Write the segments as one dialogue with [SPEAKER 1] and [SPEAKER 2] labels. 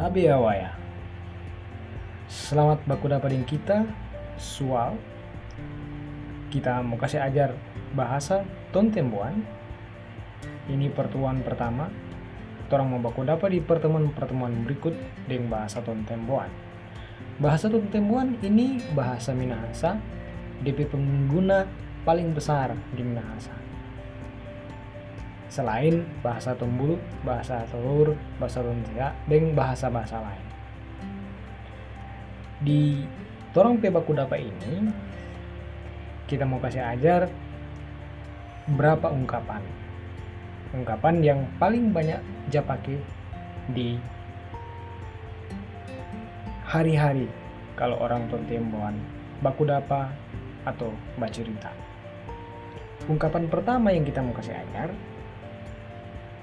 [SPEAKER 1] Tabe awaya. Selamat baku dapatin kita soal kita mau kasih ajar bahasa tontembuan. Ini pertemuan pertama. Orang mau baku dapat di pertemuan-pertemuan berikut dengan bahasa tontembuan. Bahasa tontembuan ini bahasa Minahasa DP pengguna paling besar di Minahasa selain bahasa Tumbulu, bahasa Telur, bahasa Tuntia, dan bahasa-bahasa lain. Di Torong Pebaku Dapa ini, kita mau kasih ajar berapa ungkapan. Ungkapan yang paling banyak japake di hari-hari kalau orang tontemboan baku dapa atau bacerita. Ungkapan pertama yang kita mau kasih ajar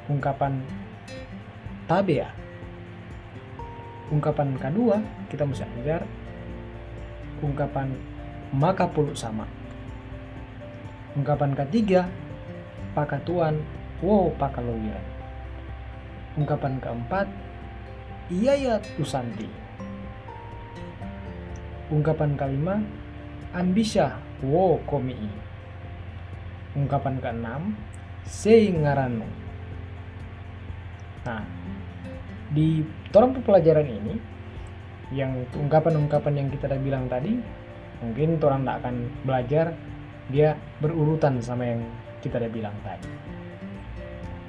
[SPEAKER 1] ungkapan tabea. Ungkapan kedua kita mesti ajar ungkapan maka puluh sama. Ungkapan ketiga pakatuan wow pakalowiran. Ungkapan keempat iya ya tusanti. Ungkapan kelima ambisya wow komi. Ungkapan keenam seingaranu Nah, di torong pelajaran ini yang ungkapan-ungkapan yang kita udah bilang tadi mungkin orang tidak akan belajar dia berurutan sama yang kita udah bilang tadi.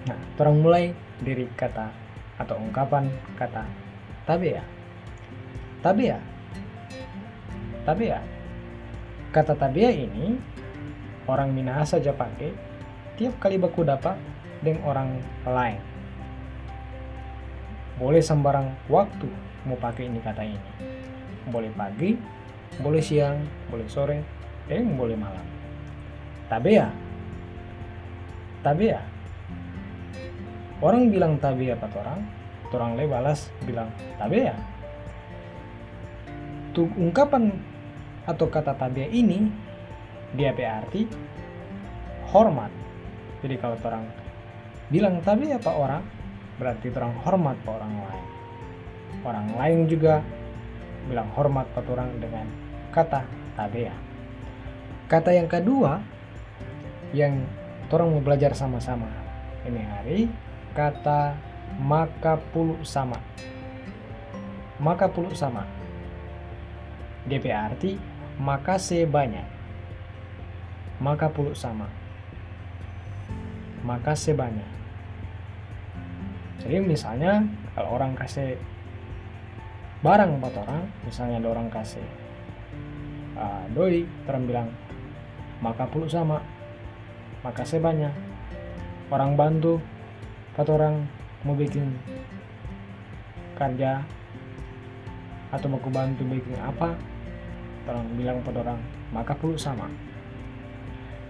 [SPEAKER 1] Nah, orang mulai dari kata atau ungkapan kata tabea. Tabea. Tabea. Kata tabea ini orang Minahasa saja pakai tiap kali baku dapat dengan orang lain boleh sembarang waktu mau pakai ini kata ini. Boleh pagi boleh siang boleh sore eh boleh malam. Tabea tabea orang bilang tabea apa orang? Orang le balas bilang tabea tuh ungkapan atau kata tabea ini dia arti hormat. Jadi kalau orang bilang tabea apa orang berarti orang hormat ke orang lain. Orang lain juga bilang hormat ke orang dengan kata tabea kata yang kedua yang orang mau belajar sama-sama. Ini hari kata maka puluh sama. Maka puluh sama DP arti maka sebanyak maka puluh sama. Maka sebanyak jadi misalnya kalau orang kasih barang buat orang misalnya ada orang kasih uh, doi bilang maka puluh sama maka saya banyak orang bantu kata orang mau bikin kerja atau mau bantu bikin apa? Orang bilang pada orang maka puluh sama.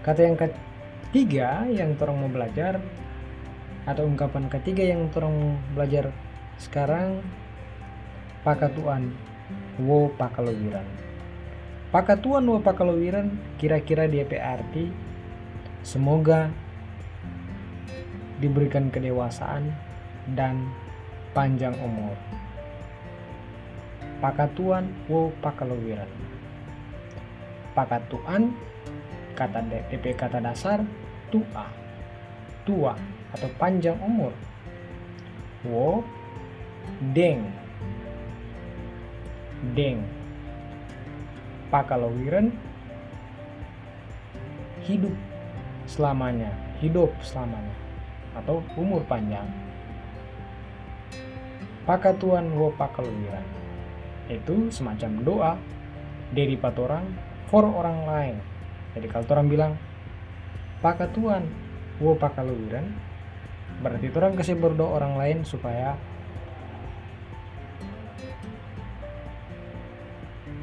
[SPEAKER 1] Kata yang ketiga yang orang mau belajar atau ungkapan ketiga yang terong belajar sekarang? Pakatuan. Wo pakalowiran pakatuan wo pakalowiran kira-kira dia arti semoga diberikan kedewasaan dan panjang umur. Pakatuan wo pakalowiran pakatuan kata DP kata dasar tua. Tua atau panjang umur. Wo deng. Deng. Pakalawiran hidup selamanya hidup selamanya atau umur panjang. Pakatuan wo pakalawiran itu semacam doa dari patorang for orang lain. Jadi kalau orang bilang pakatuan wo pakalawiran berarti orang kasih berdoa orang lain supaya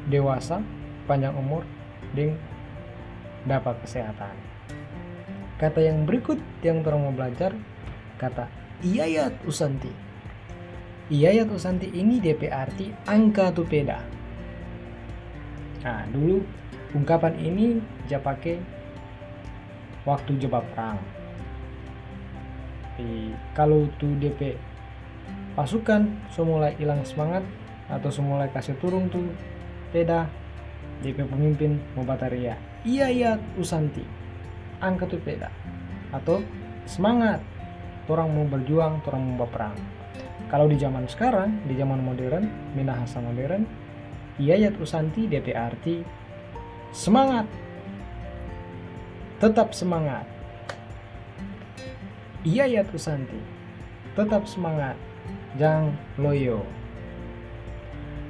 [SPEAKER 1] dewasa panjang umur dan dapat kesehatan. Kata yang berikut yang orang mau belajar kata iyayat usanti. Iyayat usanti ini DP arti angka tupeda nah dulu ungkapan ini dia pakai waktu jebak perang tapi kalau tuh DP pasukan semulai hilang semangat atau semulai kasih turun tuh peda JP pemimpin Mubataria. Iya iya Usanti. Angkat tuh peda atau semangat. Orang mau berjuang orang mau berperang. Kalau di zaman sekarang di zaman modern minahasa modern iya iya Usanti DP arti semangat. Tetap semangat iya iya Usanti tetap semangat jangan loyo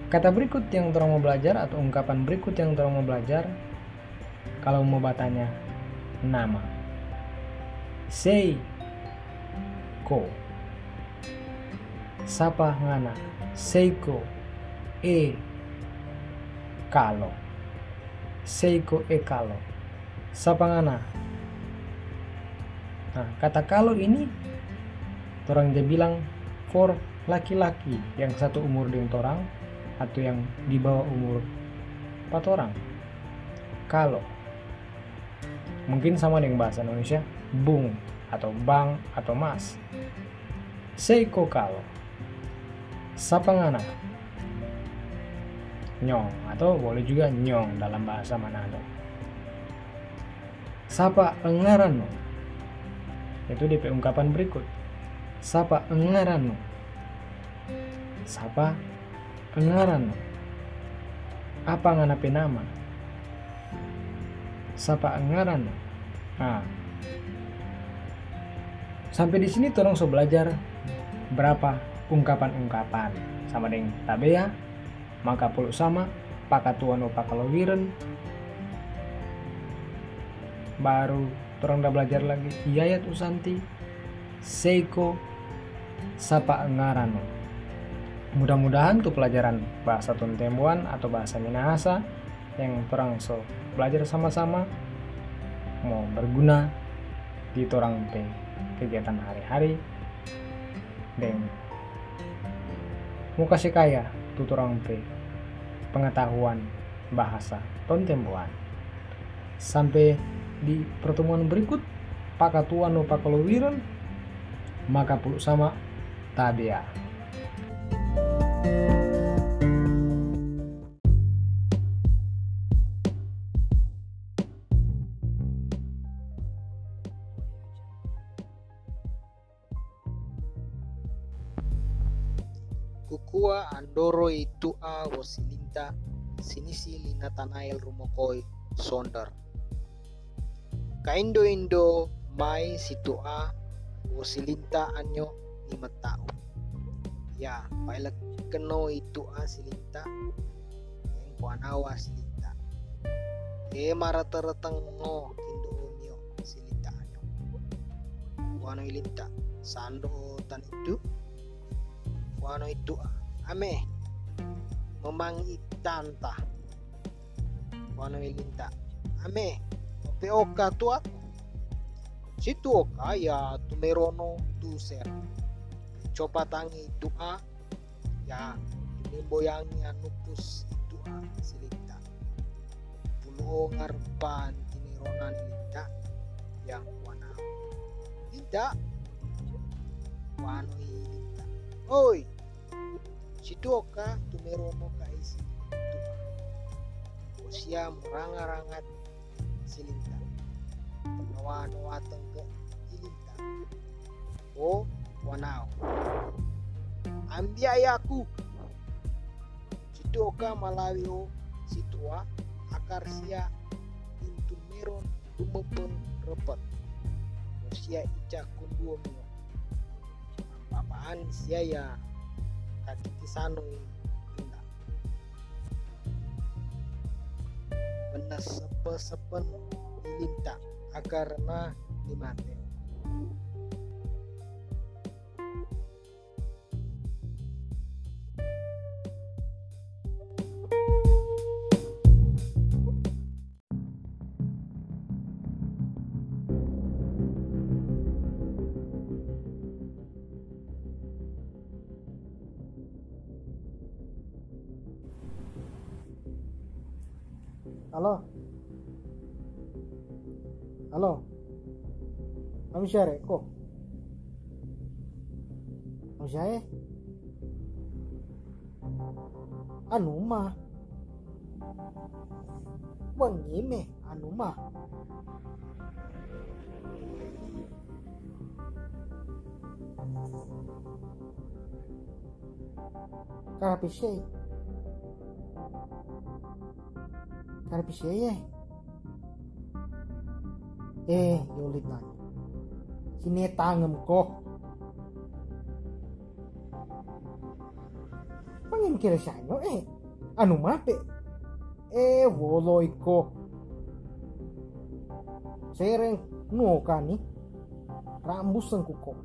[SPEAKER 1] Kata berikut yang orang mau belajar atau ungkapan berikut yang orang mau belajar kalau mau batanya nama. Sei ko. Sapa ngana. Seiko e kalo. Seiko e kalo. Sapa ngana. Nah, kata kalau ini orang dia bilang for laki-laki yang satu umur dengan orang atau yang di bawah umur 4 orang. Kalau mungkin sama dengan bahasa Indonesia bung atau bang atau mas. Seiko kalau sapangana nyong atau boleh juga nyong dalam bahasa Manado sapa engarano itu di ungkapan berikut. Sapa engarano sapa Pengaran apa nganape nama? Sapa ngaran nah sampai di sini tolong so belajar berapa ungkapan-ungkapan. Sama dengan tabea maka puluh sama pakatuan pakalowiren baru orang udah belajar lagi. Yayat Usanti Seiko Sapa Ngarano. Mudah-mudahan tuh pelajaran bahasa Tuntembuan atau bahasa Minahasa yang orang so belajar sama-sama mau berguna di orang pe kegiatan hari-hari. Dan mau kasih kaya tuh orang pe pengetahuan bahasa Tontembuan. Sampai di pertemuan berikut, pakatuan no pakalowiran, maka puluk sama tabia.
[SPEAKER 2] Kukua andoro itu a wasilinta sinisi linatanail rumokoi sonder. Kaindo indo mai situ a wasilinta anyo lima tahun. Ya, pailak keno itu a silinta yang kuanawa silinta. E mara tereteng no kindo onyo silinta anyo. Kuano ilinta sando tan itu wano itu ame memangi tanta wano ilinta ame pe oka tua situ oka ya tumerono coba tangi doa ya boyangi anupus doa silita ngarpan tinironan linta yang wana. Tidak wano ilinta oi! Sidoka tumeromo ka isi tuha. Usia meranga-rangat silinta. Nawano atang ke ilinta. O wanao. Ambiayaku. Sidoka malawi o situa akar sia pintu meron dumepeng repet. Usia ica kunduo mio. Apaan sia ya kaki kisanong benar sepe-sepen dilinta agar na dimate
[SPEAKER 3] Halo? Amshare ko.
[SPEAKER 2] Amshare? Ano ma? Wangime, ano ma? Karapisye. Karapisye eh. Eh, yolit na. Sinetangem ko. Pangin kira sa ano eh. Ano mape? Eh, woloy ko. Sereng no kani. Rambus ang kuko.